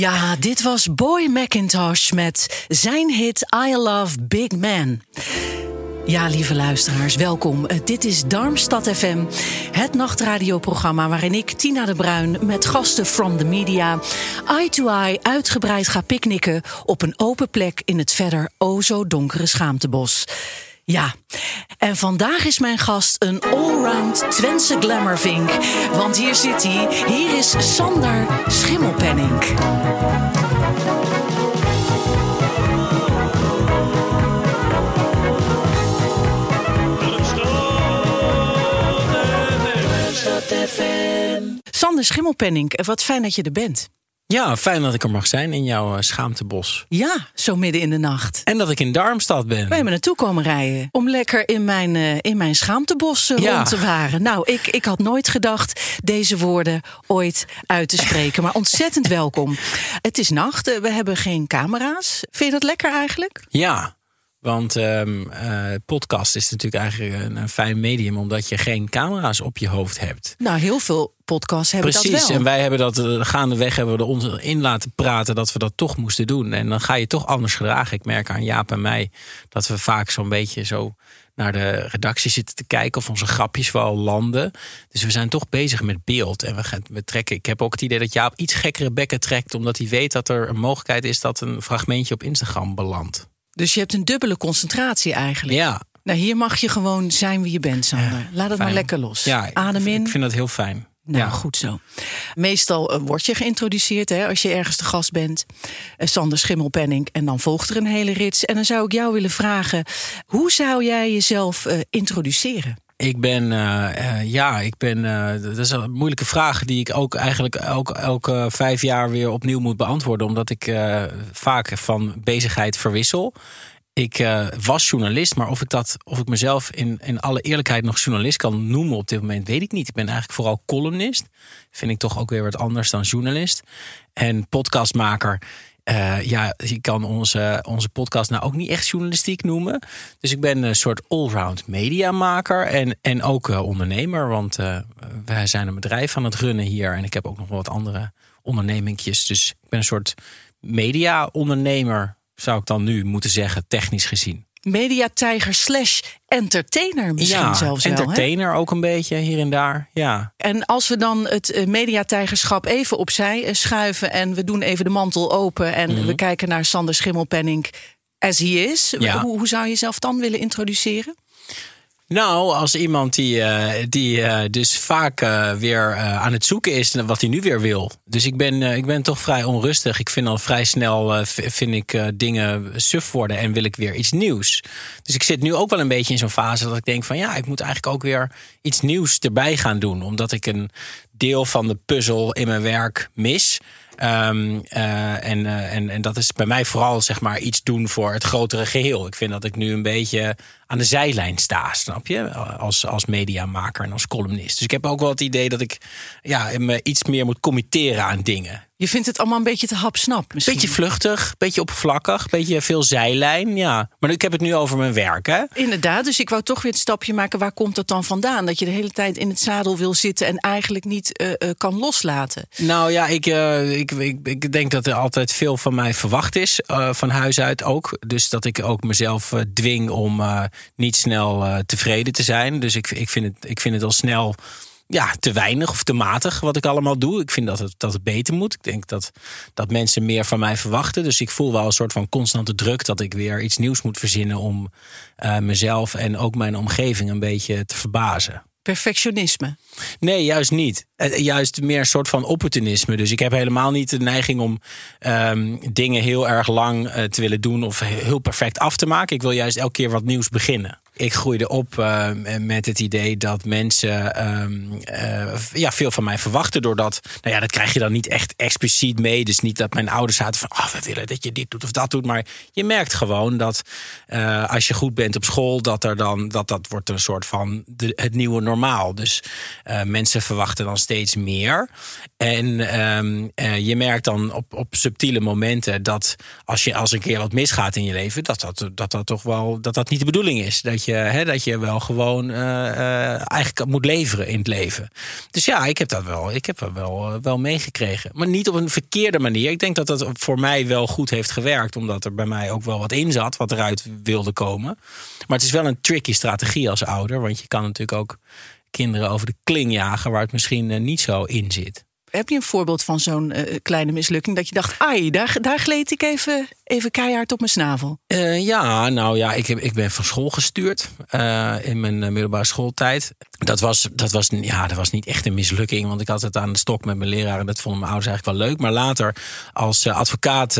Ja, dit was Boy McIntosh met zijn hit I Love Big Man. Ja, lieve luisteraars, welkom. Eh, Dit is Darmstad FM, het nachtradioprogramma waarin ik, Tina de Bruin, met gasten from the media, eye to eye uitgebreid ga picknicken op een open plek in het verder o zo donkere schaamtebos. Ja, en vandaag is mijn gast een allround Twentse glamourvink. Want hier zit hij, hier is Sander Schimmelpenning. Sander Schimmelpenning, eh, wat fijn dat je er bent. Ja, fijn dat ik er mag zijn in jouw eh, schaamtebos. Ja, zo midden in de nacht. En dat ik in Darmstad ben. Wij hebben naartoe komen rijden om lekker in mijn, eh, in mijn schaamtebos Ja. rond te waren. Nou, ik, ik had nooit gedacht deze woorden ooit uit te spreken. Maar ontzettend welkom. Het is nacht, we hebben geen camera's. Vind je dat lekker eigenlijk? Ja, want ehm, eh, podcast is natuurlijk eigenlijk een, een fijn medium... omdat je geen camera's op je hoofd hebt. Nou, heel veel podcasts hebben Precies, dat wel. en wij hebben dat eh, gaandeweg hebben we er ons in laten praten dat we dat toch moesten doen. En dan ga je toch anders gedragen. Ik merk aan Jaap en mij dat we vaak zo'n beetje zo naar de redactie zitten te kijken of onze grapjes wel landen. Dus we zijn toch bezig met beeld. En we, gaan, we trekken. Ik heb ook het idee dat Jaap iets gekkere bekken trekt, omdat hij weet dat er een mogelijkheid is dat een fragmentje op Instagram belandt. Dus je hebt een dubbele concentratie eigenlijk. Ja, Nou, hier mag je gewoon zijn wie je bent, Sander. Laat het maar lekker los. Ja, Adem in. Ik vind dat heel fijn. Nou, ja. goed zo. Meestal eh, word je geïntroduceerd hè, als je ergens te gast bent. Eh, Sander Schimmelpenning. En dan volgt er een hele rits. En dan zou ik jou willen vragen: hoe zou jij jezelf eh, introduceren? Ik ben, eh, eh, ja, ik ben. eh, dat is een moeilijke vraag die ik ook eigenlijk elke, elke vijf jaar weer opnieuw moet beantwoorden, omdat ik vaak van bezigheid verwissel. Ik was journalist, maar of ik dat, of ik mezelf in, in alle eerlijkheid nog journalist kan noemen op dit moment, weet ik niet. Ik ben eigenlijk vooral columnist. Vind ik toch ook weer wat anders dan journalist. En podcastmaker. Eh, ja, je kan onze, onze podcast nou ook niet echt journalistiek noemen. Dus ik ben een soort allround mediamaker en, en ook eh, ondernemer. Want eh, wij zijn een bedrijf aan het runnen hier. En ik heb ook nog wel wat andere ondernemingjes. Dus ik ben een soort media-ondernemer, zou ik dan nu moeten zeggen, technisch gezien. Mediatijger slash entertainer misschien ja, zelfs wel. Hè? entertainer ook een beetje hier en daar. Ja, En als we dan het eh, mediatijgerschap even opzij eh, schuiven... en we doen even de mantel open en Mhm. we kijken naar Sander Schimmelpenning as he is... Ja. Hoe, hoe zou je jezelf dan willen introduceren? Nou, als iemand die, eh, die eh, dus vaak eh, weer aan het zoeken is wat hij nu weer wil. Dus ik ben, ik ben toch vrij onrustig. Ik vind al vrij snel vind ik, dingen suf worden en wil ik weer iets nieuws. Dus ik zit nu ook wel een beetje in zo'n fase dat ik denk van ja, ik moet eigenlijk ook weer iets nieuws erbij gaan doen. Omdat ik een deel van de puzzel in mijn werk mis. Ehm, eh, en, eh, en, en dat is bij mij vooral zeg maar iets doen voor het grotere geheel. Ik vind dat ik nu een beetje aan de zijlijn sta, snap je? Als, als mediamaker en als columnist. Dus ik heb ook wel het idee dat ik ja, me iets meer moet committeren aan dingen. Je vindt het allemaal een beetje te hapsnap misschien. Beetje vluchtig, beetje oppervlakkig, beetje veel zijlijn. Ja. Maar ik heb het nu over mijn werk, hè? Inderdaad, dus ik wou toch weer het stapje maken. Waar komt dat dan vandaan? Dat je de hele tijd in het zadel wil zitten en eigenlijk niet eh, eh, kan loslaten. Nou ja, ik, eh, ik, ik, ik denk dat er altijd veel van mij verwacht is. van huis uit ook. Dus dat ik ook mezelf dwing om niet snel tevreden te zijn. Dus ik, ik, vind het, ik vind het al snel ja, te weinig of te matig wat ik allemaal doe. Ik vind dat het, dat het beter moet. Ik denk dat, dat mensen meer van mij verwachten. Dus ik voel wel een soort van constante druk dat ik weer iets nieuws moet verzinnen om eh, mezelf en ook mijn omgeving een beetje te verbazen. Perfectionisme. Nee, juist niet. Eh, Juist meer een soort van opportunisme. Dus ik heb helemaal niet de neiging om ehm, dingen heel erg lang eh, te willen doen of heel perfect af te maken. Ik wil juist elke keer wat nieuws beginnen. Ik groeide op eh, met het idee dat mensen ehm, eh, ja, veel van mij verwachten. Doordat, nou ja, dat krijg je dan niet echt expliciet mee. Dus niet dat mijn ouders zaten van, ah, we willen dat je dit doet of dat doet. Maar je merkt gewoon dat eh, als je goed bent op school, dat er dan dat dat wordt een soort van de, het nieuwe normaal. Dus mensen verwachten dan steeds meer. En ehm, eh, je merkt dan op, op subtiele momenten dat als je als een keer wat misgaat in je leven, dat dat, dat, dat toch wel dat dat niet de bedoeling is. Dat je, hè, dat je wel gewoon eh, eh, eigenlijk moet leveren in het leven. Dus ja, ik heb dat wel, ik heb wel, eh, wel meegekregen. Maar niet op een verkeerde manier. Ik denk dat dat voor mij wel goed heeft gewerkt, omdat er bij mij ook wel wat in zat, wat eruit wilde komen. Maar het is wel een tricky strategie als ouder, want je kan natuurlijk ook kinderen over de kling jagen waar het misschien niet zo in zit. Heb je een voorbeeld van zo'n eh, kleine mislukking dat je dacht, ai, daar, daar gleed ik even, even keihard op mijn snavel? Eh, ja, nou ja, ik, heb, ik ben van school gestuurd eh, in mijn middelbare schooltijd. Dat was, dat, was, ja, dat was niet echt een mislukking, want ik had het aan de stok met mijn leraar en dat vonden mijn ouders eigenlijk wel leuk. Maar later, als advocaat,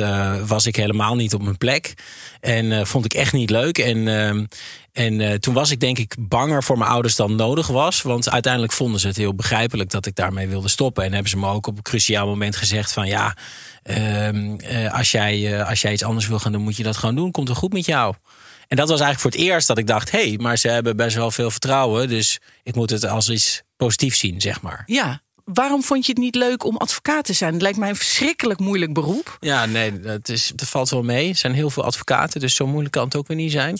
was ik helemaal niet op mijn plek en vond ik echt niet leuk. En, ehm, en eh, toen was ik denk ik banger voor mijn ouders dan nodig was. Want uiteindelijk vonden ze het heel begrijpelijk dat ik daarmee wilde stoppen. En hebben ze me ook op een cruciaal moment gezegd van ja, ehm, eh, als, jij, eh, als jij iets anders wil gaan doen, moet je dat gewoon doen. Komt er goed met jou. En dat was eigenlijk voor het eerst dat ik dacht, hé, hey, maar ze hebben best wel veel vertrouwen. Dus ik moet het als iets positiefs zien, zeg maar. Ja, waarom vond je het niet leuk om advocaat te zijn? Het lijkt mij een verschrikkelijk moeilijk beroep. Ja, nee, dat, is, dat valt wel mee. Er zijn heel veel advocaten, dus zo moeilijk kan het ook weer niet zijn.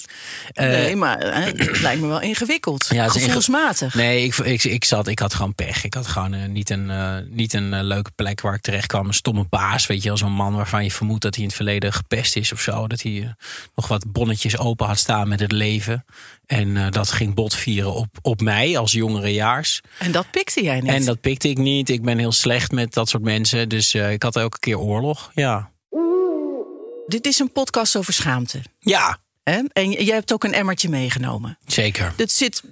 Eh, nee, maar het lijkt me wel ingewikkeld. Ja, inge- Gevoelsmatig. Nee, ik, ik, ik, zat, ik had gewoon pech. Ik had gewoon eh, niet een, eh, niet een leuke plek waar ik terecht kwam. Een stomme baas, weet je wel. Zo'n man waarvan je vermoedt dat hij in het verleden gepest is of zo. Dat hij nog wat bonnetjes open had staan met het leven. En dat ging botvieren op, op mij als jongerejaars. En dat pikte jij niet. En dat pikte ik niet. Ik ben heel slecht met dat soort mensen. Dus eh, ik had elke keer oorlog. Ja. Dit is een podcast over schaamte. Ja, Hè? En jij hebt ook een emmertje meegenomen. zeker. Het zit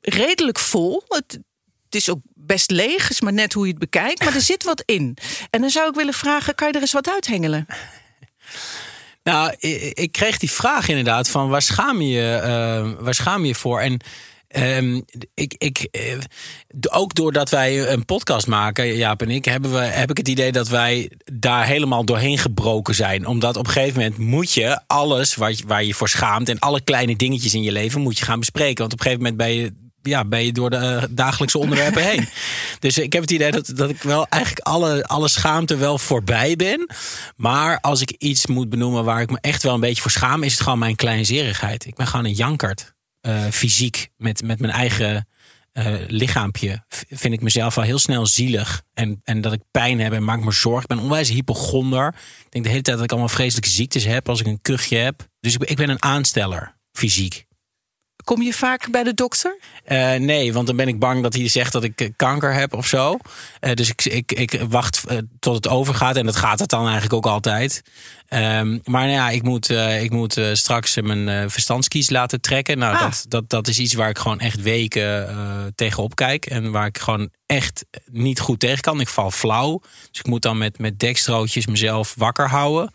redelijk vol. Het, het is ook best leeg, is maar net hoe je het bekijkt. Maar er zit wat in. En dan zou ik willen vragen, kan je er eens wat uithengelen? Nou, ik, ik kreeg die vraag inderdaad van waar schaam je eh, waar schaam je je voor? En ehm, ik, ik, eh, ook doordat wij een podcast maken, Jaap en ik, hebben we, heb ik het idee dat wij daar helemaal doorheen gebroken zijn. Omdat op een gegeven moment moet je alles waar je, waar je voor schaamt en alle kleine dingetjes in je leven moet je gaan bespreken. Want op een gegeven moment ben je ja, ben je door de eh, dagelijkse onderwerpen heen. Dus ik heb het idee dat, dat ik wel eigenlijk alle, alle schaamte wel voorbij ben. Maar als ik iets moet benoemen waar ik me echt wel een beetje voor schaam, is het gewoon mijn kleinzerigheid. Ik ben gewoon een jankert. Eh, fysiek, met, met mijn eigen eh, lichaampje, vind ik mezelf al heel snel zielig. En, en dat ik pijn heb en maak me zorgen. Ik ben onwijs hypochonder. Ik denk de hele tijd dat ik allemaal vreselijke ziektes heb als ik een kuchje heb. Dus ik ik ben een aansteller, fysiek. Kom je vaak bij de dokter? Eh, nee, want dan ben ik bang dat hij zegt dat ik eh, kanker heb of zo. Eh, dus ik, ik, ik wacht tot het overgaat. En dat gaat het dan eigenlijk ook altijd. Ehm, maar nou ja, ik moet, ik moet straks mijn verstandskies laten trekken. Nou, Ah. dat, dat, dat is iets waar ik gewoon echt weken tegenop kijk. En waar ik gewoon echt niet goed tegen kan. Ik val flauw. Dus ik moet dan met, met dekstrootjes mezelf wakker houden.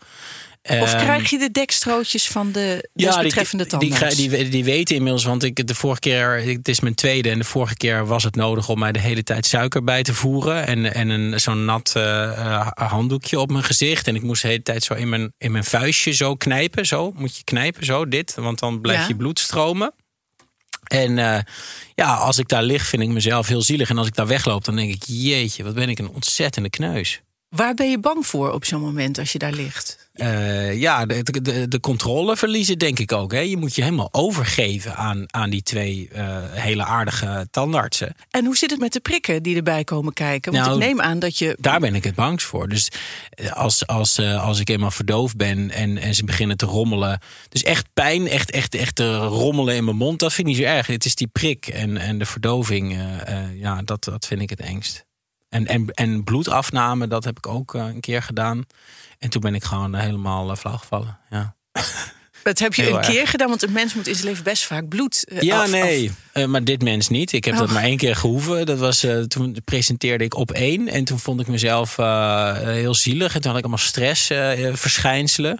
Of Ehm, krijg je de dekstrootjes van de desbetreffende die, die, tandarts? die, die, die weten inmiddels, want ik de vorige keer, het is mijn tweede en de vorige keer was het nodig om mij de hele tijd suiker bij te voeren en, en een, zo'n nat eh, eh, handdoekje op mijn gezicht. En ik moest de hele tijd zo in mijn, in mijn vuistje zo knijpen, zo moet je knijpen, zo dit, want dan blijft Ja. je bloed stromen. En eh, ja, als ik daar lig, vind ik mezelf heel zielig. En als ik daar wegloop, dan denk ik, jeetje, wat ben ik een ontzettende kneus. Waar ben je bang voor op zo'n moment als je daar ligt? Eh, ja, de, de, de, controle verliezen denk ik ook. Hè. Je moet je helemaal overgeven aan, aan die twee eh, hele aardige tandartsen. En hoe zit het met de prikken die erbij komen kijken? Want Nou, ik neem aan dat je... Daar ben ik het bangst voor. Dus eh, als, als, als ik eenmaal verdoofd ben en, en ze beginnen te rommelen. Dus echt pijn, echt, echt, echt te rommelen in mijn mond, dat vind ik niet zo erg. Het is die prik en, en de verdoving, ja, dat, dat vind ik het engst. En, en, en bloedafname, dat heb ik ook een keer gedaan. En toen ben ik gewoon helemaal uh, flauw gevallen. Ja. Dat heb je Heel een erg. keer gedaan, want een mens moet in zijn leven best vaak bloed. eh, Ja, af- nee. af- Eh, maar dit mens niet. Ik heb dat Oh. maar één keer gehoeven. Dat was, eh, toen presenteerde ik op één. En toen vond ik mezelf eh, heel zielig. En toen had ik allemaal stressverschijnselen.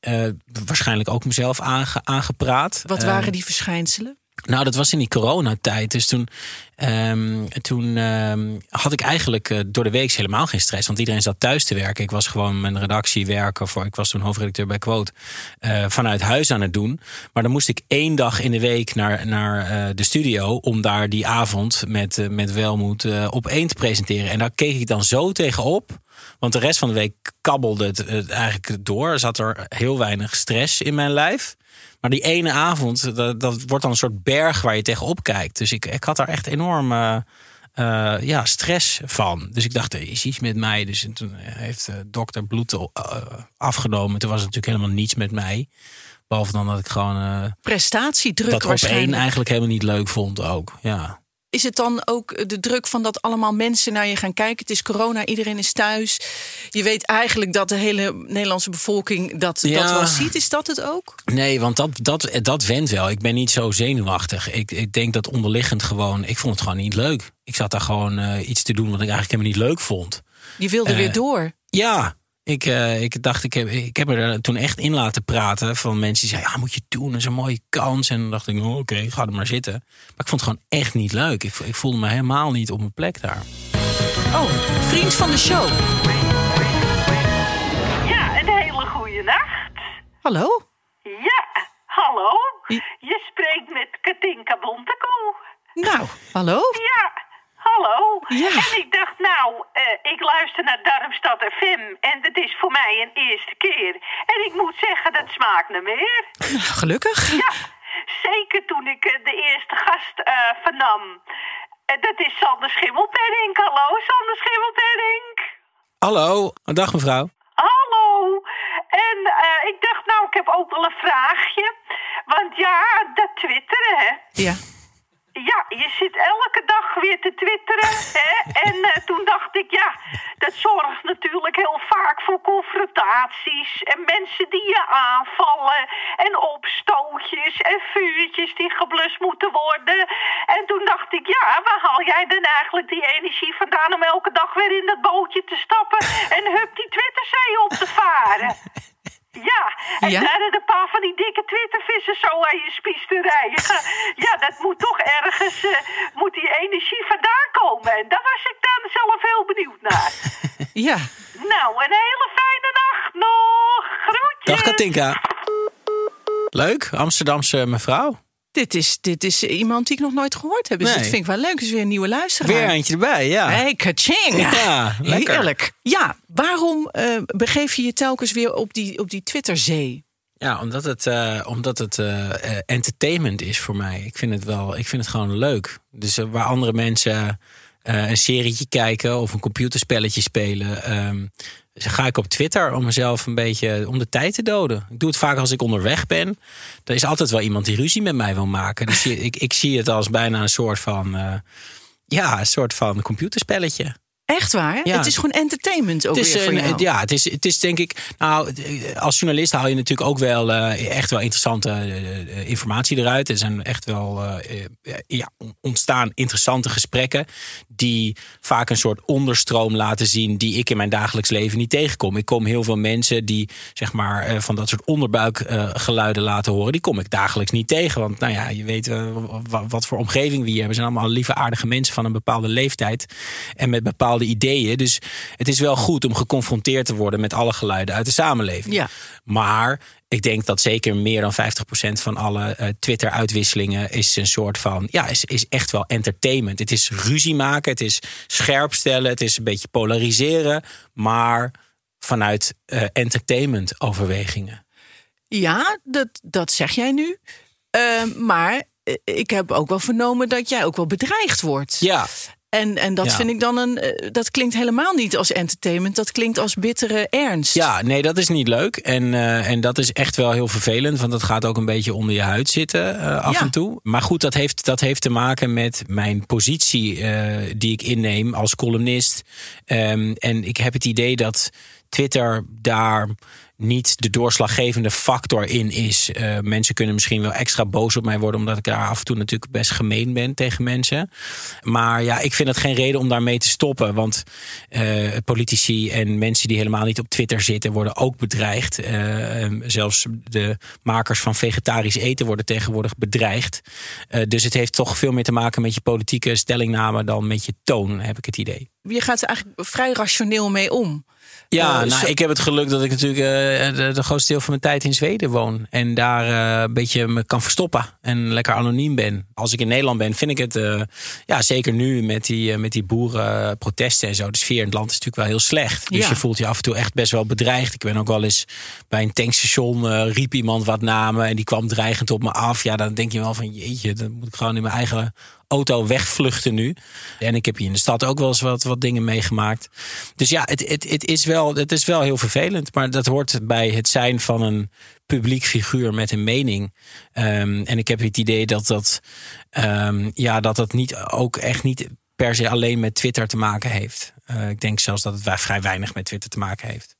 Eh waarschijnlijk ook mezelf aange- aangepraat. Wat Eh, waren die verschijnselen? Nou, dat was in die coronatijd. Dus toen, ehm, toen ehm, had ik eigenlijk eh, door de week helemaal geen stress. Want iedereen zat thuis te werken. Ik was gewoon mijn redactie werken. Voor, ik was toen hoofdredacteur bij Quote. eh, vanuit huis aan het doen. Maar dan moest ik één dag in de week naar, naar eh, de studio. Om daar die avond met, met Welmoed op één te presenteren. En daar keek ik dan zo tegenop. Want de rest van de week kabbelde het, het eigenlijk door. Zat er heel weinig stress in mijn lijf. Maar die ene avond, dat, dat wordt dan een soort berg waar je tegenop kijkt. Dus ik, ik had daar echt enorm eh, eh, ja, stress van. Dus ik dacht, er is iets met mij. Dus toen heeft de dokter bloed eh, afgenomen. Toen was het natuurlijk helemaal niets met mij. Behalve dan dat ik gewoon eh, Prestatiedruk dat op één eigenlijk helemaal niet leuk vond ook. Ja. Is het dan ook de druk van dat allemaal mensen naar je gaan kijken? Het is corona, iedereen is thuis. Je weet eigenlijk dat de hele Nederlandse bevolking dat, Ja. dat wel ziet. Is dat het ook? Nee, want dat, dat, dat went wel. Ik ben niet zo zenuwachtig. Ik, ik denk dat onderliggend gewoon... Ik vond het gewoon niet leuk. Ik zat daar gewoon eh, iets te doen wat ik eigenlijk helemaal niet leuk vond. Je wilde Eh, weer door. Ja, ik, eh, ik dacht, ik heb, ik heb er toen echt in laten praten van mensen die zeiden, ja, moet je doen, dat is een mooie kans. En dan dacht ik, oh, oké, ga er maar zitten. Maar ik vond het gewoon echt niet leuk. Ik, ik voelde me helemaal niet op mijn plek daar. Oh, vriend van de show. Ja, een hele goede nacht. Hallo? Ja, hallo. Je spreekt met Katinka Bontekoe. Nou, hallo? Ja, hallo. Ja. En ik dacht, nou, eh, ik luister naar Darmstad FM en het is voor mij een eerste keer. En ik moet zeggen, dat smaakt naar meer. Nou, gelukkig. Ja, zeker toen ik eh, de eerste gast eh, vernam. Dat is Sander Schimmelpenning. Hallo, Sander Schimmelpenning. Hallo, dag mevrouw. Hallo. En eh, ik dacht, nou, ik heb ook wel een vraagje. Want ja, dat twitteren, hè. Ja. Ja, je zit elke dag weer te twitteren, hè. En eh, toen dacht ik, ja, dat zorgt natuurlijk heel vaak voor confrontaties. En mensen die je aanvallen. En opstootjes en vuurtjes die geblust moeten worden. En toen dacht ik, ja, waar haal jij dan eigenlijk die energie vandaan om elke dag weer in dat bootje te stappen en hup die Twitterzee op te varen? Ja, en Ja? daar een paar van die dikke Twittervissen zo aan je spies te rijden. Ja, dat moet toch ergens, eh, moet die energie vandaan komen. En daar was ik dan zelf heel benieuwd naar. Ja. Nou, een hele fijne nacht nog. Groetjes. Dag Katinka. Leuk, Amsterdamse mevrouw. Dit is, dit is iemand die ik nog nooit gehoord heb. Dus Nee. dat vind ik wel leuk. is weer een nieuwe luisteraar. Weer eentje erbij, ja. Hey, kaching. Ja, lekker. Heerlijk. Ja, waarom eh, begeef je je telkens weer op die, op die Twitterzee? Ja, omdat het, eh, omdat het eh, entertainment is voor mij. Ik vind het wel, ik vind het gewoon leuk. Dus waar andere mensen een serietje kijken of een computerspelletje spelen, ehm, ga ik op Twitter om mezelf een beetje om de tijd te doden. Ik doe het vaak als ik onderweg ben. Er is altijd wel iemand die ruzie met mij wil maken. Dus ik, ik zie het als bijna een soort van, eh, ja, een soort van computerspelletje. Echt waar? Ja. Het is gewoon entertainment ook Het is, weer voor jou. ja, het is, het is denk ik. Nou, als journalist haal je natuurlijk ook wel eh, echt wel interessante eh, eh, informatie eruit. Er zijn echt wel ja, ontstaan interessante gesprekken. Die vaak een soort onderstroom laten zien. die ik in mijn dagelijks leven niet tegenkom. Ik kom heel veel mensen die zeg maar van dat soort onderbuikgeluiden laten horen. Die kom ik dagelijks niet tegen. Want nou ja, je weet wa- wat voor omgeving we hier hebben. We zijn allemaal lieve, aardige mensen van een bepaalde leeftijd. En met bepaalde ideeën. Dus het is wel goed om geconfronteerd te worden met alle geluiden uit de samenleving. Ja. Maar ik denk dat zeker meer dan 50% van alle eh, Twitter-uitwisselingen is een soort van. Ja, is, is echt wel entertainment. Het is ruzie maken, het is scherp stellen, het is een beetje polariseren. Maar vanuit eh, entertainment-overwegingen. Ja, dat, dat zeg jij nu. Eh, maar ik heb ook wel vernomen dat jij ook wel bedreigd wordt. Ja, En, en dat Ja. vind ik dan een. eh, Dat klinkt helemaal niet als entertainment. Dat klinkt als bittere ernst. Ja, nee, dat is niet leuk. En, eh, en dat is echt wel heel vervelend. Want dat gaat ook een beetje onder je huid zitten eh, af Ja. en toe. Maar goed, dat heeft, dat heeft te maken met mijn positie die ik inneem als columnist. Ehm, en ik heb het idee dat Twitter daar niet de doorslaggevende factor in is. Uh, mensen kunnen misschien wel extra boos op mij worden, omdat ik daar af en toe natuurlijk best gemeen ben tegen mensen. Maar ja, ik vind het geen reden om daarmee te stoppen. Want uh, politici en mensen die helemaal niet op Twitter zitten, worden ook bedreigd. Uh, zelfs de makers van vegetarisch eten worden tegenwoordig bedreigd. dus het heeft toch veel meer te maken met je politieke stellingname dan met je toon, heb ik het idee. Je gaat er eigenlijk vrij rationeel mee om. Ja, Uh, nou, ik heb het geluk dat ik natuurlijk eh, de, de grootste deel van mijn tijd in Zweden woon. En daar eh, een beetje me kan verstoppen en lekker anoniem ben. Als ik in Nederland ben, vind ik het, eh, ja, zeker nu met die, eh, met die boerenprotesten en zo. De sfeer in het land is natuurlijk wel heel slecht. Dus Ja. je voelt je af en toe echt best wel bedreigd. Ik ben ook wel eens bij een tankstation, eh, riep iemand wat na me en die kwam dreigend op me af. Ja, dan denk je wel van jeetje, dan moet ik gewoon in mijn eigen auto wegvluchten nu. En ik heb hier in de stad ook wel eens wat, wat dingen meegemaakt. Dus ja, het, het, het, is wel, het is wel heel vervelend. Maar dat hoort bij het zijn van een publiek figuur met een mening. Ehm, en ik heb het idee dat dat, ehm, ja, dat dat niet, ook echt niet per se alleen met Twitter te maken heeft. Eh, ik denk zelfs dat het vrij weinig met Twitter te maken heeft.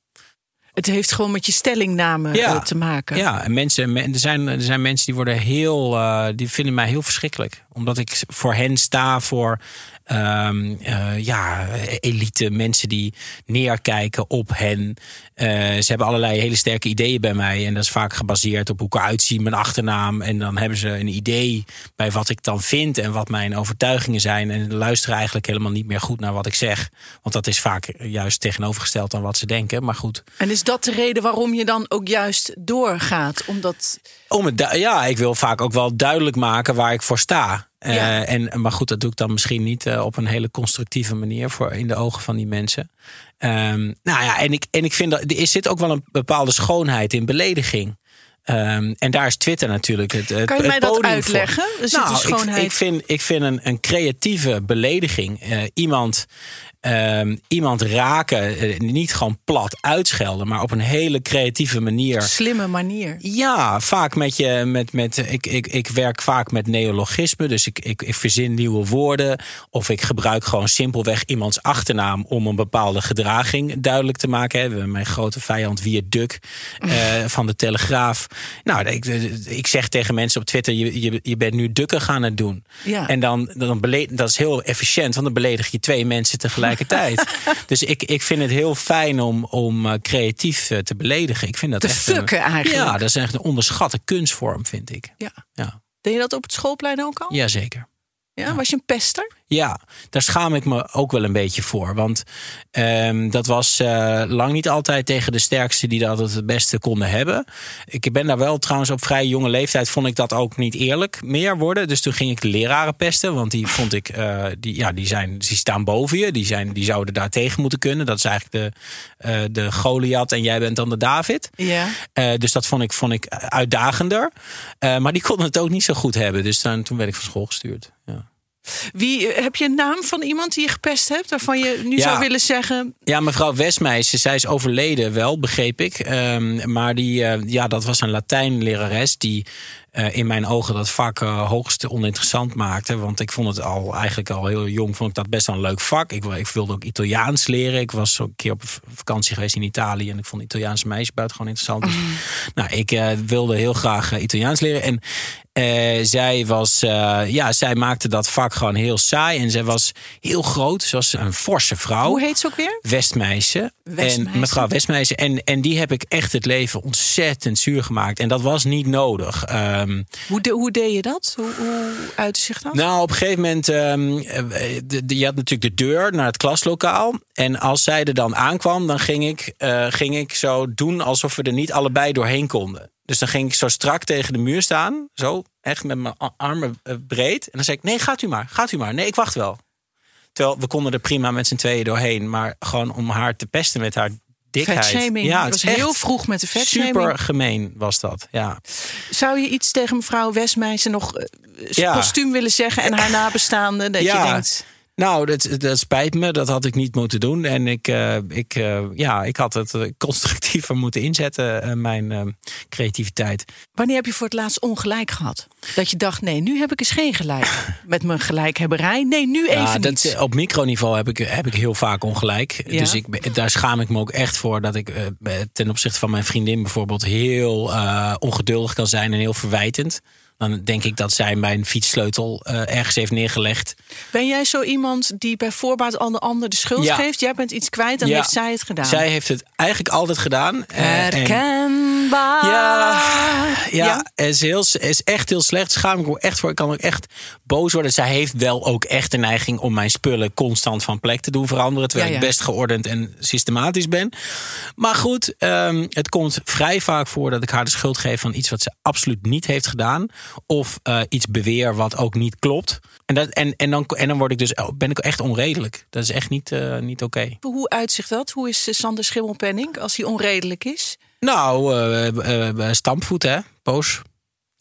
Het heeft gewoon met je stellingname Ja. eh, te maken. Ja, en mensen, men- er, zijn, er zijn mensen die worden heel, eh, die vinden mij heel verschrikkelijk. Omdat ik voor hen sta voor ehm, eh, ja, elite mensen die neerkijken op hen. Ze hebben allerlei hele sterke ideeën bij mij. En dat is vaak gebaseerd op hoe ik eruit zie, mijn achternaam. En dan hebben ze een idee bij wat ik dan vind en wat mijn overtuigingen zijn. En luisteren eigenlijk helemaal niet meer goed naar wat ik zeg. Want dat is vaak juist tegenovergesteld aan wat ze denken. Maar goed, En is dat de reden waarom je dan ook juist doorgaat? Omdat Om het ja, ik wil vaak ook wel duidelijk maken waar ik voor sta. Eh, en, maar goed, dat doe ik dan misschien niet eh, op een hele constructieve manier voor in de ogen van die mensen. Ehm, nou ja, en ik, en ik vind dat er zit ook wel een bepaalde schoonheid in belediging. Ehm, en daar is Twitter natuurlijk het, het Kan je het mij dat uitleggen? Een nou, ik- schoonheid. Ik, vind, ik vind een, een creatieve belediging. eh, iemand, ehm, iemand raken, eh, niet gewoon plat uitschelden, maar op een hele creatieve manier. slimme manier. Ja, vaak met je. Met, met, ik, ik, ik werk vaak met neologismen. Dus ik, ik, ik verzin nieuwe woorden. Of ik gebruik gewoon simpelweg iemands achternaam om een bepaalde gedraging duidelijk te maken. Hè. We hebben Mijn grote vijand Wier Duk eh, van de Telegraaf. Nou, ik, ik zeg tegen mensen op Twitter: je, je, je bent nu dukken gaan het doen. Ja. En dan, dan beled, dat is heel efficiënt, want dan beledig je twee mensen tegelijkertijd. dus ik, ik vind het heel fijn om, om eh, creatief eh, te beledigen. Ik vind dat Te echt een- eigenlijk. Ja, dat is echt een onderschatte kunstvorm, vind ik. Ja. Ja, Deed je dat op het schoolplein ook al? Jazeker. Ja, Was je een pester? Ja, daar schaam ik me ook wel een beetje voor. Want ehm, dat was eh, lang niet altijd tegen de sterkste die dat het beste konden hebben. Ik ben daar wel trouwens op vrij jonge leeftijd vond ik dat ook niet eerlijk meer worden. Dus toen ging ik de leraren pesten. Want die vond ik, eh, die, ja, die, zijn, die staan boven je. Die, zijn, die zouden daar tegen moeten kunnen. Dat is eigenlijk de, eh, de Goliath en jij bent dan de David. Ja. Dus dat vond ik, vond ik uitdagender. Maar die konden het ook niet zo goed hebben. Dus dan, toen werd ik van school gestuurd. Wie, eh, heb je een naam van iemand die je gepest hebt? Waarvan je nu Ja. zou willen zeggen... Ja, mevrouw Westmeijsen, zij is overleden wel, begreep ik. Ehm, maar die, eh, ja, dat was een Latijnlerares die eh, in mijn ogen dat vak eh, hoogst oninteressant maakte. Want ik vond het al eigenlijk al heel jong, vond ik dat best wel een leuk vak. Ik, ik wilde ook Italiaans leren. Ik was ook een keer op vakantie geweest in Italië en ik vond Italiaanse meisjes buitengewoon interessant. Dus, nou, ik eh, wilde heel graag Italiaans leren. En zij was, ja, zij maakte dat vak gewoon heel saai. En zij was heel groot. Ze was een forse vrouw. Hoe heet ze ook weer? Westmeijsen. Westmeijsen. En mevrouw Westmeijsen. En, en die heb ik echt het leven ontzettend zuur gemaakt. En dat was niet nodig. Ehm, Hoe, de, hoe deed je dat? Hoe, hoe uitte zich dat? nou, op een gegeven moment. de, de- je had natuurlijk de deur naar het klaslokaal. En als zij er dan aankwam, dan ging ik, eh, ging ik zo doen alsof we er niet allebei doorheen konden. Dus dan ging ik zo strak tegen de muur staan. Zo, echt met mijn armen eh, breed. En dan zei ik: Nee, gaat u maar, gaat u maar. Nee, ik wacht wel. Terwijl we konden er prima met z'n tweeën doorheen. Maar gewoon om haar te pesten met haar dikheid. Vetshaming. Ja, het was heel vroeg met de vetshaming. Super gemeen was dat, ja. Zou je iets tegen mevrouw Westmeijsen nog eh, Ja. postuum willen zeggen en haar nabestaanden? Dat Ja. je denkt, Nou, dat, dat spijt me. Dat had ik niet moeten doen. En ik, eh, ik, eh, ja, ik had het eh, constructiever moeten inzetten, mijn creativiteit. Wanneer heb je voor het laatst ongelijk gehad? Dat je dacht, nee, nu heb ik eens geen gelijk. Met mijn gelijkhebberij. Nee, nu even Ja, niet. dat, op microniveau heb ik, heb ik heel vaak ongelijk. Ja. Dus ik, daar schaam ik me ook echt voor dat ik ten opzichte van mijn vriendin bijvoorbeeld heel ongeduldig kan zijn en heel verwijtend. Dan denk ik dat zij mijn fietssleutel eh, ergens heeft neergelegd. Ben jij zo iemand die bij voorbaat aan de ander de schuld Ja. geeft? Jij bent iets kwijt en Ja. heeft zij het gedaan. Zij heeft het eigenlijk altijd gedaan. Eh, en- Herkenbaar. Ja, ja, Ja? Is, heel, is echt heel slecht. Schaam ik me echt voor. Ik kan ook echt boos worden. Zij heeft wel ook echt de neiging om mijn spullen constant van plek te doen veranderen. Terwijl ik best geordend en systematisch ben. Maar goed, ehm, het komt vrij vaak voor dat ik haar de schuld geef van iets wat ze absoluut niet heeft gedaan. Of eh, iets beweer wat ook niet klopt. En, dat, en, en, dan, en dan word ik dus, ben ik echt onredelijk. Dat is echt niet, eh, niet oké. Hoe uitzicht dat? Hoe is eh, Sander Schimmelpenning als hij onredelijk is? Nou, stampvoet, hè? Boos.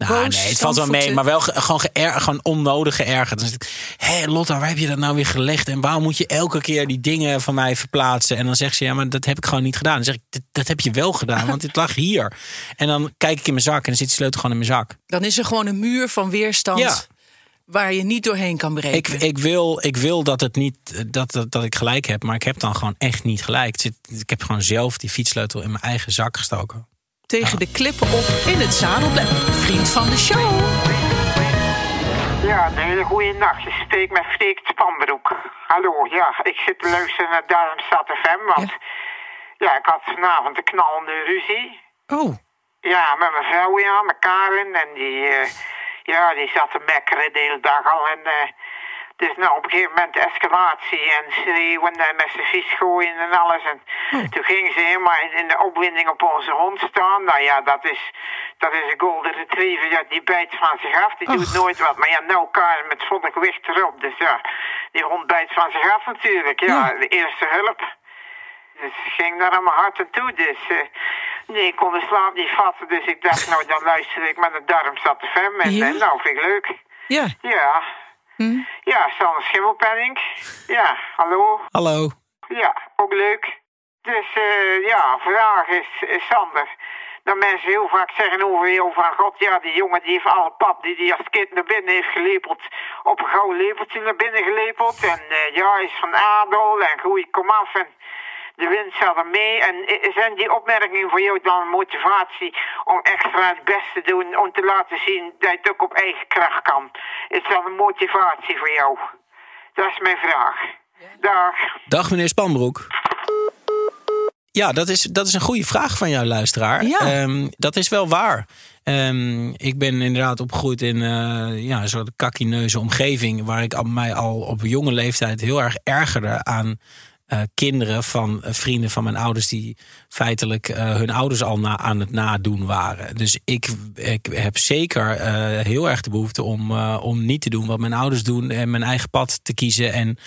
Nou, nee, het valt wel mee, stampvoeten. maar wel ge- gewoon, geër, gewoon onnodig geërgerd. Ik, hé Lotta, waar heb je dat nou weer gelegd? En waarom moet je elke keer die dingen van mij verplaatsen? En dan zegt ze, ja, maar dat heb ik gewoon niet gedaan. Dan zeg ik, dat, dat heb je wel gedaan, want het lag hier. En dan kijk ik in mijn zak en dan zit die sleutel gewoon in mijn zak. Dan is er gewoon een muur van weerstand Ja. waar je niet doorheen kan breken. Ik, ik, wil, ik wil dat, het niet, dat, dat, dat ik gelijk heb, maar ik heb dan gewoon echt niet gelijk. Ik heb gewoon zelf die fietssleutel in mijn eigen zak gestoken. Tegen de klippen op in het zadel. Vriend van de show. Ja, een hele goede nacht. Je spreekt met Freek Spanbroek. Hallo, ja, ik zit te luisteren naar Darmstad FM, want ja. ik had vanavond een knallende ruzie. Oh, Ja, met mijn vrouw, ja, met Karen. En die, eh, ja, die zat te mekkeren de hele dag al. En eh dus nou, op een gegeven moment escalatie en schreeuwen en met zijn vies gooien en alles. En toen ging ze helemaal in, de opwinding op onze hond staan. Nou ja, dat is, dat is een golden retriever. Ja, die bijt van zich af. Die doet nooit wat. Maar ja, nou Karen met volle gewicht erop. Dus ja, die hond bijt van zich af natuurlijk. Ja, Ja. de eerste hulp. Dus ik ging daar aan mijn hart aan toe. Dus eh, nee, ik kon de slaap niet vatten. Dus ik dacht, nou dan luister ik met de Darmstad FM. En Ja? eh, nou, vind ik leuk. ja. Ja. Ja, Sander Schimmelpenning. Ja, hallo. Hallo. Ja, ook leuk. Dus eh, ja, vraag is, is Sander. Dat mensen heel vaak zeggen over jou van God, ja, die jongen die heeft alle pap die die als kind naar binnen heeft gelepeld, op een gouden lepeltje naar binnen gelepeld. En eh, ja, is van adel en groei kom af en de wind er mee. En zijn die opmerkingen voor jou dan een motivatie om extra het best te doen, om te laten zien dat je het ook op eigen kracht kan? Is dat een motivatie voor jou? Dat is mijn vraag. Dag. Dag meneer Spanbroek. Ja, dat is, dat is een goede vraag van jouw luisteraar. Ja. Ehm, dat is wel waar. Ehm, ik ben inderdaad opgegroeid in eh, ja, een soort kakkineuze omgeving... waar ik al- mij al op jonge leeftijd heel erg ergerde aan eh, kinderen van eh, vrienden van mijn ouders... die feitelijk eh, hun ouders al na, aan het nadoen waren. Dus ik, ik heb zeker heel erg de behoefte om, om niet te doen wat mijn ouders doen... en mijn eigen pad te kiezen en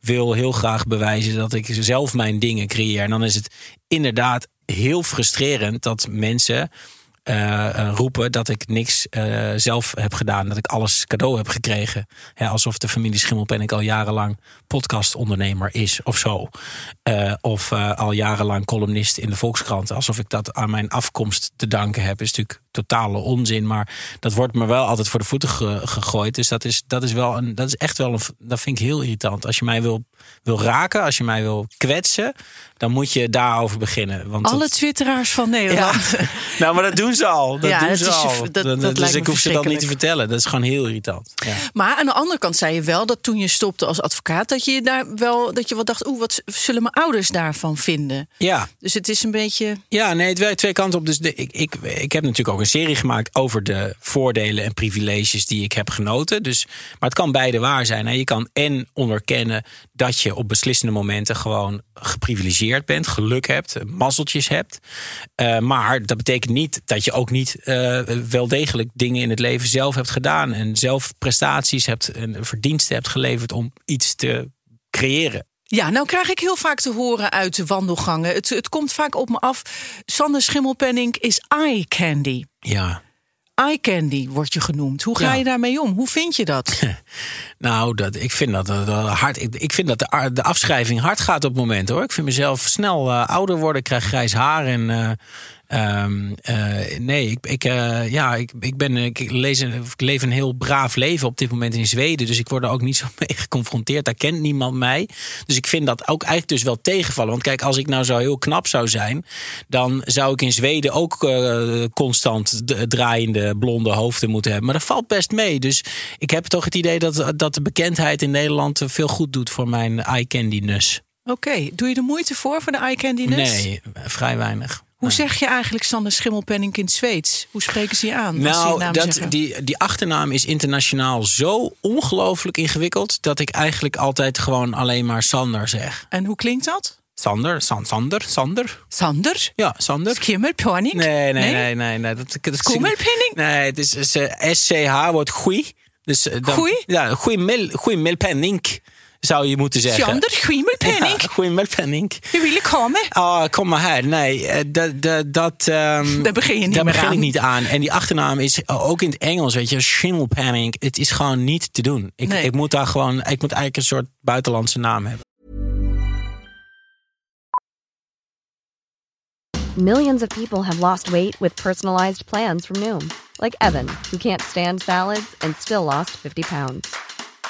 wil heel graag bewijzen dat ik zelf mijn dingen creëer. En dan is het inderdaad heel frustrerend dat mensen roepen dat ik niks eh, zelf heb gedaan. Dat ik alles cadeau heb gekregen. Alsof de familie Schimmelpenninck al jarenlang podcastondernemer is of zo. Eh, of eh, al jarenlang columnist in de Volkskrant. Alsof ik dat aan mijn afkomst te danken heb. Is natuurlijk totale onzin. Maar dat wordt me wel altijd voor de voeten ge- gegooid. Dus dat is, dat is, wel een, dat is echt wel een. Dat vind ik heel irritant. Als je mij wil, wil raken, als je mij wil kwetsen, dan moet je daarover beginnen. Want Alle dat- twitteraars van Nederland. nou, maar dat doen ze al. Dat Ja, doen dat ze is- al. dat- dat dus me ik hoef ze dat niet te vertellen. Dat is gewoon heel irritant. Ja. Maar aan de andere kant zei je wel dat toen je stopte als advocaat, dat je daar wel dat je wel dacht, oeh, wat zullen mijn ouders daarvan vinden? Ja, Dus het is een beetje. ja, nee, het werkt twee kanten op. Dus de, ik, ik, ik heb natuurlijk ook een serie gemaakt over de voordelen en privileges die ik heb genoten. Dus, maar het kan beide waar zijn. Hè. Je kan en onderkennen dat je op beslissende momenten gewoon geprivilegeerd bent, geluk hebt, mazzeltjes hebt. Eh, maar dat betekent niet dat je ook niet eh, wel degelijk dingen in het leven zelf hebt gedaan. En zelf prestaties hebt en verdiensten hebt geleverd om iets te creëren. Ja, nou krijg ik heel vaak te horen uit de wandelgangen. Het, het komt vaak op me af. Sander Schimmelpenning is eye candy. Ja. eye candy wordt je genoemd. Hoe ga Ja. je daarmee om? Hoe vind je dat? Nou, dat, ik vind dat het wel hard. Ik, ik vind dat de, de afschrijving hard gaat op het moment hoor. Ik vind mezelf snel eh, ouder worden. Ik krijg grijs haar en. eh, ehm, eh, nee, ik, ik, eh, ja, ik, ik, ben, ik, lees ik leef een heel braaf leven op dit moment in Zweden. Dus ik word er ook niet zo mee geconfronteerd. Daar kent niemand mij. Dus ik vind dat ook eigenlijk dus wel tegenvallen. Want kijk, als ik nou zo heel knap zou zijn, dan zou ik in Zweden ook eh, constant draaiende blonde hoofden moeten hebben. Maar dat valt best mee. Dus ik heb toch het idee dat, dat de bekendheid in Nederland veel goed doet voor mijn eye candy-nus. Oké, doe je er moeite voor voor de eye candy Nee, vrij weinig. Hoe zeg je eigenlijk Sander Schimmelpenning in het Zweeds? Hoe spreken ze je aan? je Nou, dat, zeggen? die, die achternaam is internationaal zo ongelooflijk ingewikkeld... dat ik eigenlijk altijd gewoon alleen maar Sander zeg. En hoe klinkt dat? Sander, San, Sander, Sander. Sander? Ja, Sander. Schimmelpenning? Nee, nee, nee, nee. nee, dat, dat, dat, Kummelpenning? Nee, het is, is, eh, SCH wordt goei. Dus, eh, dan? Ja, goei mil, milpenning zou je moeten zeggen. Sander Schimmelpenning? Ja, goei milpenning. Je wil ik komen? Oh, kom maar her. Nee, eh, dat, dat, dat, ehm, Daar begin je niet daar meer begin aan. ik niet aan. En die achternaam is ook in het Engels, weet je, schimmelpenning. Het is gewoon niet te doen. Ik, Nee. ik moet daar gewoon, ik moet eigenlijk een soort buitenlandse naam hebben. Millions of people have lost weight with personalized plans from Noom, like Evan, who can't stand salads and still lost 50 pounds.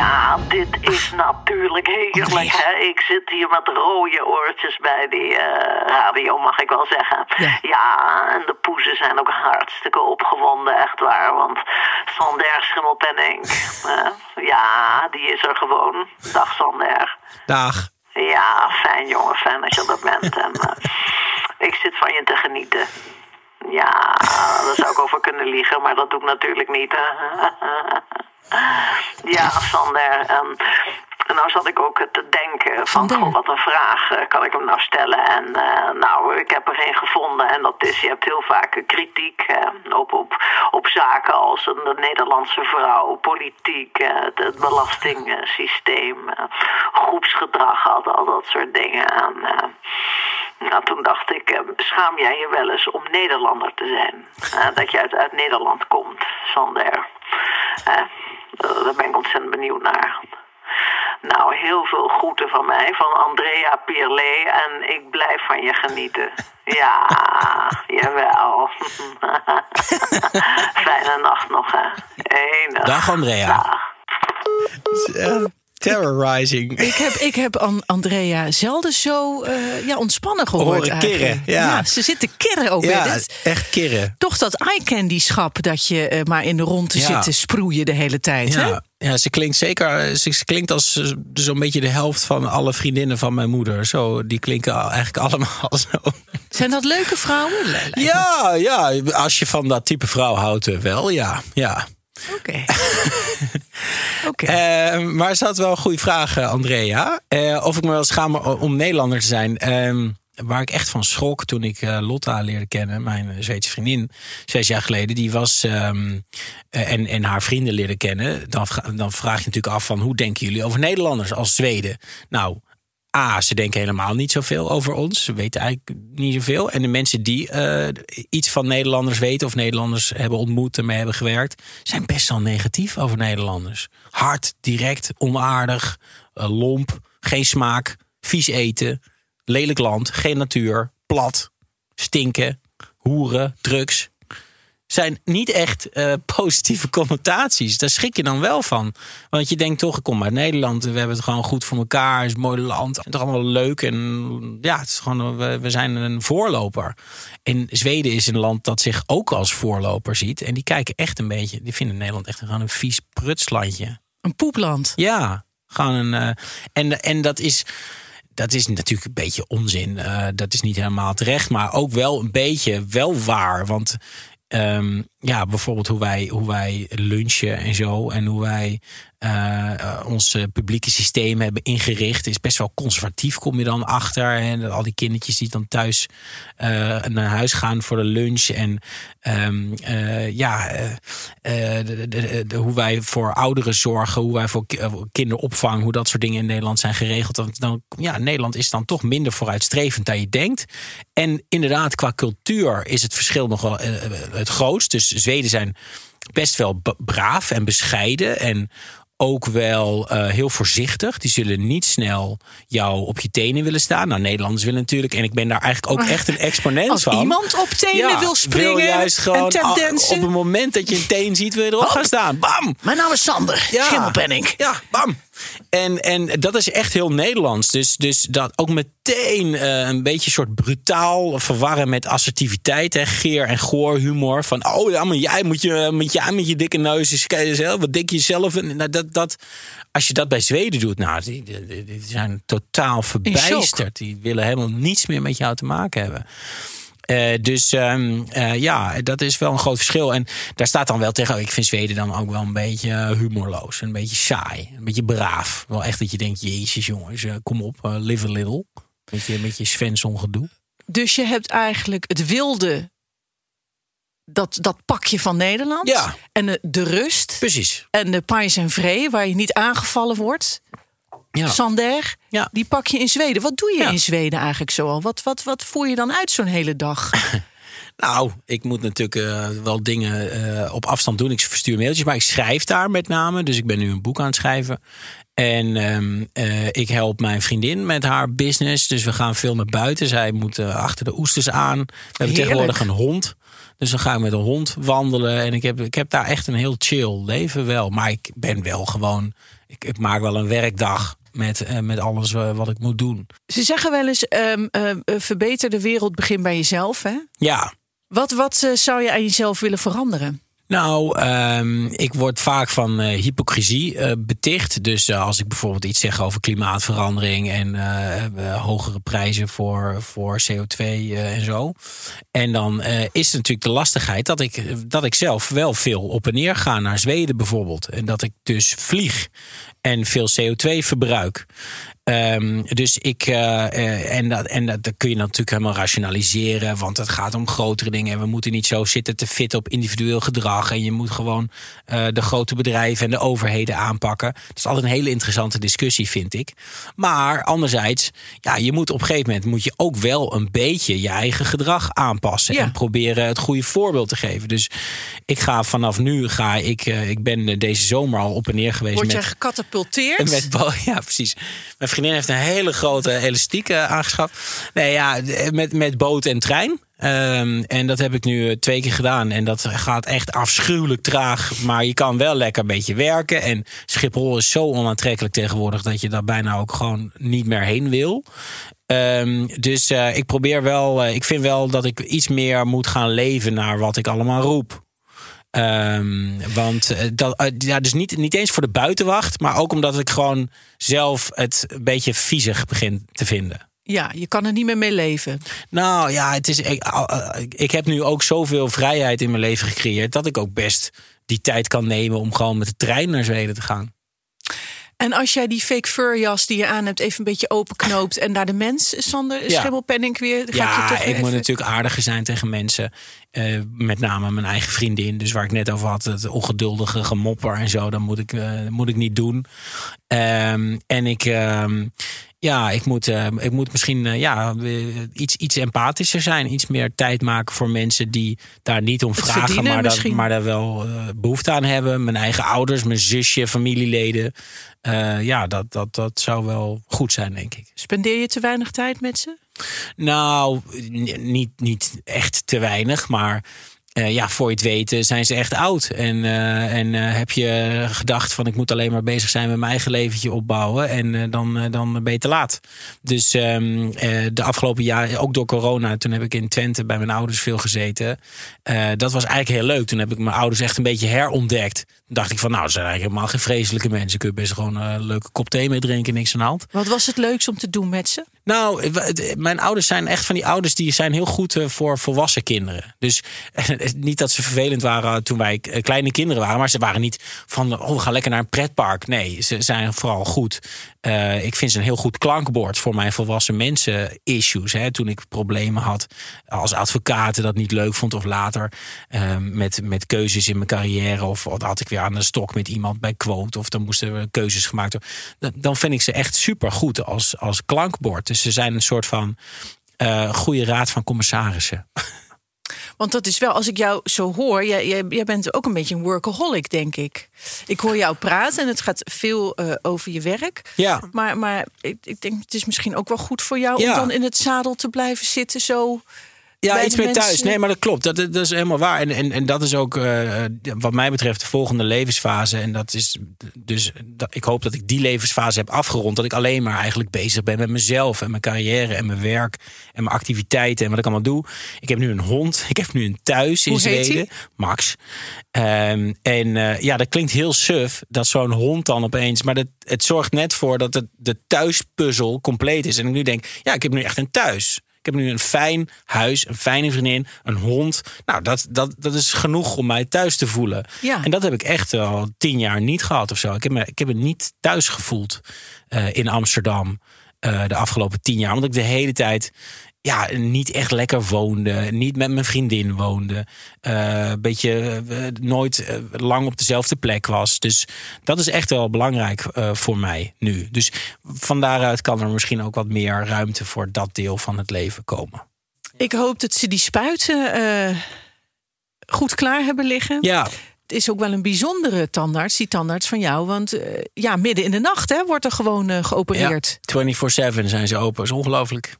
Ja, dit is natuurlijk heerlijk. Hè? Ik zit hier met rode oortjes bij die eh, radio, mag ik wel zeggen. Ja. en de poezen zijn ook hartstikke opgewonden, echt waar. Want Sander Schimmelpenning, eh, ja, die is er gewoon. Dag Sander. Dag. Ja, fijn jongen, fijn dat je er bent. En, eh, ik zit van je te genieten. Ja, daar zou ik over kunnen liegen, maar dat doe ik natuurlijk niet. ja, Sander. En, en nou zat ik ook te denken van, goh, wat een vraag eh, kan ik hem nou stellen? En eh, nou, ik heb er geen gevonden. En dat is, je hebt heel vaak kritiek eh, op, op, op zaken als een, de Nederlandse vrouw, politiek, het, het belastingsysteem, groepsgedrag, al, al dat soort dingen. En, nou, toen dacht ik, eh, schaam jij je wel eens om Nederlander te zijn? Eh, dat je uit, uit Nederland komt, Sander. Eh, eh, daar ben ik ontzettend benieuwd naar. Nou, heel veel groeten van mij, van Andrea Pierlet. En ik blijf van je genieten. Ja, jawel. Fijne nacht nog, hè. Enig. Dag, Andrea. Dag. Terrorizing. Ik heb, ik heb An- Andrea zelden zo eh, ja, ontspannen gehoord. Horen kirren, ja. ze zit te kirren ook. Ja. Dit- echt kirren. toch dat eye candy schap dat je eh, maar in de ronde Ja. zit te sproeien de hele tijd. Hè? Ja, ja, ze klinkt zeker. Ze, ze klinkt als eh, zo'n beetje de helft van alle vriendinnen van mijn moeder. Zo, die klinken eigenlijk allemaal zo. Zijn dat leuke vrouwen? Me. Ja, ja, als je van dat type vrouw houdt, wel, ja. ja. Oké. Oké. Eh, maar ze had wel een goede vraag, Andrea. Eh, of ik me wel schaam om Nederlander te zijn. Ehm, waar ik echt van schrok toen ik eh, Lotta leerde kennen, mijn Zweedse vriendin, zes jaar geleden, die was ehm, eh, en, en haar vrienden leerde kennen. Dan, dan vraag je natuurlijk af van hoe denken jullie over Nederlanders als Zweden? Nou, A, ze denken helemaal niet zoveel over ons. Ze weten eigenlijk niet zoveel. En de mensen die eh, iets van Nederlanders weten of Nederlanders hebben ontmoet en mee hebben gewerkt, zijn best wel negatief over Nederlanders. Hard, direct, onaardig, eh, lomp, geen smaak, vies eten, lelijk land, geen natuur, plat, stinken, hoeren, drugs. Zijn niet echt eh, positieve connotaties. Daar schrik je dan wel van. Want je denkt toch, ik kom uit Nederland. We hebben het gewoon goed voor elkaar. Het is een mooi land. Het is toch allemaal leuk. En ja, het is gewoon, we, we zijn een voorloper. En Zweden is een land dat zich ook als voorloper ziet. En die kijken echt een beetje. Die vinden Nederland echt gewoon een vies prutslandje. Een poepland. Ja, gewoon een. eh, en, en dat is. Dat is natuurlijk een beetje onzin. Eh, dat is niet helemaal terecht. Maar ook wel een beetje wel waar. Want Um, ja, bijvoorbeeld hoe wij, hoe wij lunchen en zo. En hoe wij eh, ons eh, publieke systeem hebben ingericht. Is best wel conservatief, kom je dan achter. En al die kindertjes die dan thuis eh, naar huis gaan voor de lunch. En ehm, eh, ja, hoe wij voor ouderen zorgen. Hoe wij voor ki- kinderopvang. Hoe dat soort dingen in Nederland zijn geregeld. Dan, dan, ja, Nederland is dan toch minder vooruitstrevend dan je denkt. En inderdaad, qua cultuur is het verschil nog wel het grootst. Dus Zweden zijn best wel braaf en bescheiden. En ook wel eh, heel voorzichtig. Die zullen niet snel jou op je tenen willen staan. Nou, Nederlanders willen natuurlijk. En ik ben daar eigenlijk ook echt een exponent Als van. iemand op tenen wil springen Wil juist gewoon en op het moment dat je een teen ziet, wil je erop Hop. gaan staan. Bam! Mijn naam is Sander. Ja. Schimmelpenning. Ja, bam. En, en dat is echt heel Nederlands. Dus, dus dat ook meteen eh, een beetje soort brutaal verwarren met assertiviteit. Hè, geer en goor humor. Van, oh ja, maar jij moet je met, jij met je dikke neus eens kijken zelf. Wat denk je zelf? En nou, dat, dat, als je dat bij Zweden doet, nou, die, die, die- die zijn totaal verbijsterd. Die willen helemaal niets meer met jou te maken hebben. Eh, dus ehm, eh, ja, dat is wel een groot verschil. En daar staat dan wel tegen. Ik vind Zweden dan ook wel een beetje eh, humorloos. Een beetje saai. Een beetje braaf. Wel echt dat je denkt: Jezus, jongens, kom op, live a little. Met je, met je Svensson gedoe. Dus je hebt eigenlijk het wilde, dat, dat pakje van Nederland. Ja. En de, de rust. Precies. En de pais en vree, waar je niet aangevallen wordt. Ja. Sander, Ja. die pak je in Zweden. Wat doe je Ja. in Zweden eigenlijk zoal? Wat, wat, wat voer je dan uit zo'n hele dag? Nou, ik moet natuurlijk eh, wel dingen eh, op afstand doen. Ik verstuur mailtjes, maar ik schrijf daar met name. Dus ik ben nu een boek aan het schrijven. En ehm, eh, ik help mijn vriendin met haar business. Dus we gaan veel naar buiten. Zij moet achter de oesters aan. We hebben tegenwoordig een hond. Dus dan ga ik met een hond wandelen. En ik heb, ik heb daar echt een heel chill leven wel. Maar ik ben wel gewoon... Ik, ik maak wel een werkdag met, eh, met alles eh, wat ik moet doen. Ze zeggen wel eens, eh, verbeter de wereld, begin bij jezelf. Hè? Ja, Wat, wat zou je aan jezelf willen veranderen? Nou, ehm, ik word vaak van eh, hypocrisie eh, beticht. Dus eh, als ik bijvoorbeeld iets zeg over klimaatverandering en hogere prijzen voor, voor CO2 eh, en zo. En dan is natuurlijk de lastigheid dat ik, dat ik zelf wel veel op en neer ga naar Zweden bijvoorbeeld. En dat ik dus vlieg en veel CO2 verbruik. Ehm, dus ik, eh, eh, en, dat, en dat, dat kun je natuurlijk helemaal rationaliseren, want het gaat om grotere dingen. En we moeten niet zo zitten te fitten op individueel gedrag. En je moet gewoon eh, de grote bedrijven en de overheden aanpakken. Dat is altijd een hele interessante discussie, vind ik. Maar anderzijds, ja, je moet op een gegeven moment moet je ook wel een beetje je eigen gedrag aanpassen. Ja. En proberen het goede voorbeeld te geven. Dus ik ga vanaf nu, ga ik, ik ben deze zomer al op en neer geweest. Word met, jij gecatapulteerd? en Met ja, precies. Mijn vriendin heeft een hele grote elastiek eh, aangeschaft. Nee, ja, met, met boot en trein. Ehm, en dat heb ik nu eh, twee keer gedaan. En dat gaat echt afschuwelijk traag. Maar je kan wel lekker een beetje werken. En Schiphol is zo onaantrekkelijk tegenwoordig... dat je daar bijna ook gewoon niet meer heen wil. Ehm, dus eh, ik probeer wel... ik vind wel dat ik iets meer moet gaan leven... naar wat ik allemaal roep. Ehm, want eh, dat, eh, ja, dus niet, niet eens voor de buitenwacht, maar ook omdat ik gewoon zelf het een beetje viezig begin te vinden. Ja, je kan er niet meer mee leven. Nou ja, het is, ik, eh, ik heb nu ook zoveel vrijheid in mijn leven gecreëerd dat ik ook best die tijd kan nemen om gewoon met de trein naar Zweden te gaan. En als jij die fake furjas die je aan hebt even een beetje openknoopt... en naar de mens, Sander, Ja. Schimmelpenning weer... Gaat je Ja, toch ik moet natuurlijk aardiger zijn tegen mensen. Eh, met name mijn eigen vriendin. Dus waar ik net over had, het ongeduldige gemopper en zo. Dat moet ik, eh, moet ik niet doen. Ehm, en ik, ehm, ja, ik moet, eh, ik moet misschien eh, ja, eh, iets, iets empathischer zijn. Iets meer tijd maken voor mensen die daar niet om Het vragen. Maar, daar, misschien. maar daar wel eh, behoefte aan hebben. Mijn eigen ouders, mijn zusje, familieleden. Ja, dat, dat, dat zou wel goed zijn, denk ik. Spendeer je te weinig tijd met ze? Nou, niet, niet echt te weinig, maar eh, ja, voor je het weten zijn ze echt oud. En, eh, en eh, heb je gedacht van ik moet alleen maar bezig zijn met mijn eigen leventje opbouwen. En dan, dan ben je te laat. Dus ehm, eh, de afgelopen jaren, ook door corona, toen heb ik in Twente bij mijn ouders veel gezeten. Dat was eigenlijk heel leuk. Toen heb ik mijn ouders echt een beetje herontdekt. Toen dacht ik van nou, ze zijn eigenlijk helemaal geen vreselijke mensen. Kun je best gewoon een leuke kop thee mee drinken, niks aan de hand. Wat was het leukst om te doen met ze? Nou, het- mijn ouders zijn echt van die ouders die zijn heel goed eh, voor volwassen kinderen. Dus eh, niet dat ze vervelend waren toen wij eh, kleine kinderen waren, maar ze waren niet van oh, we gaan lekker naar een pretpark. Nee, ze zijn vooral goed. Eh, ik vind ze een heel goed klankbord voor mijn volwassen mensen issues. Hè. Toen ik problemen had als advocaat dat niet leuk vond of later eh, met, met keuzes in mijn carrière of of had ik weer aan de stok met iemand bij quote of dan moesten er keuzes gemaakt worden. Dan- Dan vind ik ze echt super goed als, als klankbord. Dus ze zijn een soort van eh, goede raad van commissarissen. Want dat is wel, als ik jou zo hoor, jij, jij, jij bent ook een beetje een workaholic, denk ik. Ik hoor jou praten en het gaat veel eh, over je werk. Ja. Maar, maar ik, ik denk, het is misschien ook wel goed voor jou Ja. om dan in het zadel te blijven zitten zo. Ja, iets meer thuis. Nee, maar dat klopt. Dat, dat is helemaal waar. En, en, en dat is ook, eh, wat mij betreft, de volgende levensfase. En dat is dus, dat, ik hoop dat ik die levensfase heb afgerond. Dat ik alleen maar eigenlijk bezig ben met mezelf en mijn carrière en mijn werk en mijn activiteiten en wat ik allemaal doe. Ik heb nu een hond. Ik heb nu een thuis in Hoe Zweden. Max. Ehm, en eh, ja, dat klinkt heel suf dat zo'n hond dan opeens. Maar dat, het zorgt net voor dat het, de thuispuzzel compleet is. En ik nu denk, ja, ik heb nu echt een thuis. Ik heb nu een fijn huis, een fijne vriendin, een hond. Nou, dat, dat, dat is genoeg om mij thuis te voelen. Ja. En dat heb ik echt al tien jaar niet gehad of zo. Ik heb me, ik heb me niet thuis gevoeld eh, in Amsterdam eh, de afgelopen tien jaar. Omdat ik de hele tijd ja, niet echt lekker woonde. Niet met mijn vriendin woonde. eh, Een beetje eh, nooit eh, lang op dezelfde plek was. Dus dat is echt wel belangrijk eh, voor mij nu. Dus van daaruit kan er misschien ook wat meer ruimte voor dat deel van het leven komen. Ik hoop dat ze die spuiten eh, goed klaar hebben liggen. Ja, is ook wel een bijzondere tandarts, die tandarts van jou. Want eh, ja, midden in de nacht hè, wordt er gewoon eh, geopereerd. 24-7 zijn ze open. Dat is ongelooflijk.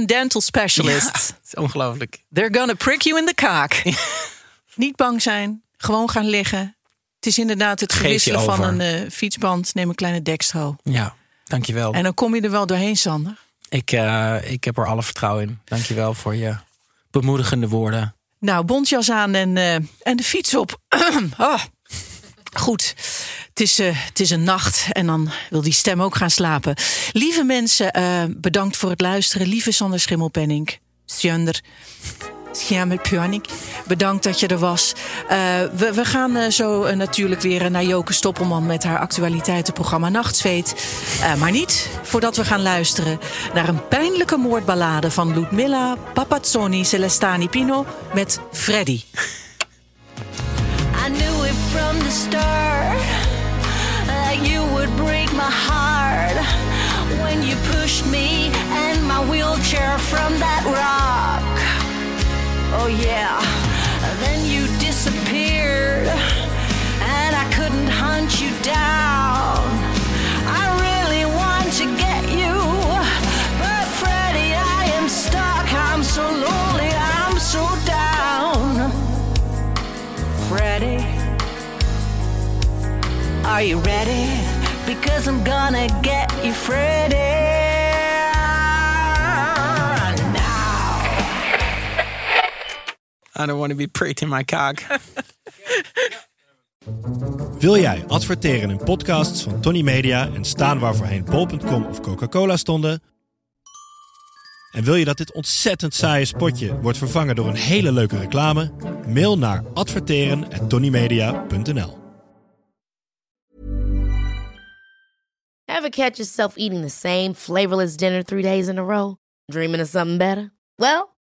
24-7 dental specialist. Is ongelooflijk. They're gonna prick you in the kaak. Niet bang zijn, gewoon gaan liggen. Het is inderdaad het verwisselen van een eh, fietsband. Neem een kleine dextro. Ja, dankjewel. En dan kom je er wel doorheen, Sander. Ik, ik heb er alle vertrouwen in. Dankjewel voor je bemoedigende woorden. Nou, bontjas aan en, eh, en de fiets op. Ah, Goed. Het is, eh, het is een nacht en dan wil die stem ook gaan slapen. Lieve mensen, eh, bedankt voor het luisteren. Lieve Sander Schimmelpenning. Sjönder. Schimmelpenning. Bedankt dat je er was. Eh, we, we gaan eh, zo eh, natuurlijk weer naar Joke Stoppelman... met haar actualiteitenprogramma Nachtzweet. Maar niet voordat we gaan luisteren naar een pijnlijke moordballade... van Ludmilla Papazzoni Celestani Pino met Freddy. I knew it from the start that you would break my heart when you pushed me and my wheelchair from that rock. Oh, yeah. Then you disappeared and I couldn't hunt you down. I really want to get you, but Freddie, I am stuck. I'm so lonely, I'm so down. Freddie, are you ready? Because I'm gonna get you, Freddie. I don't want to be pricked in my kaak. Wil jij adverteren in podcasts van Tony Media en staan waar voorheen bol.com of Coca-Cola stonden? En wil je dat dit ontzettend saaie spotje wordt vervangen door een hele leuke reclame? Mail naar adverteren@tonymedia.nl. Ever catch yourself eating the same flavorless dinner three days in a row? Dreaming of something better? Well,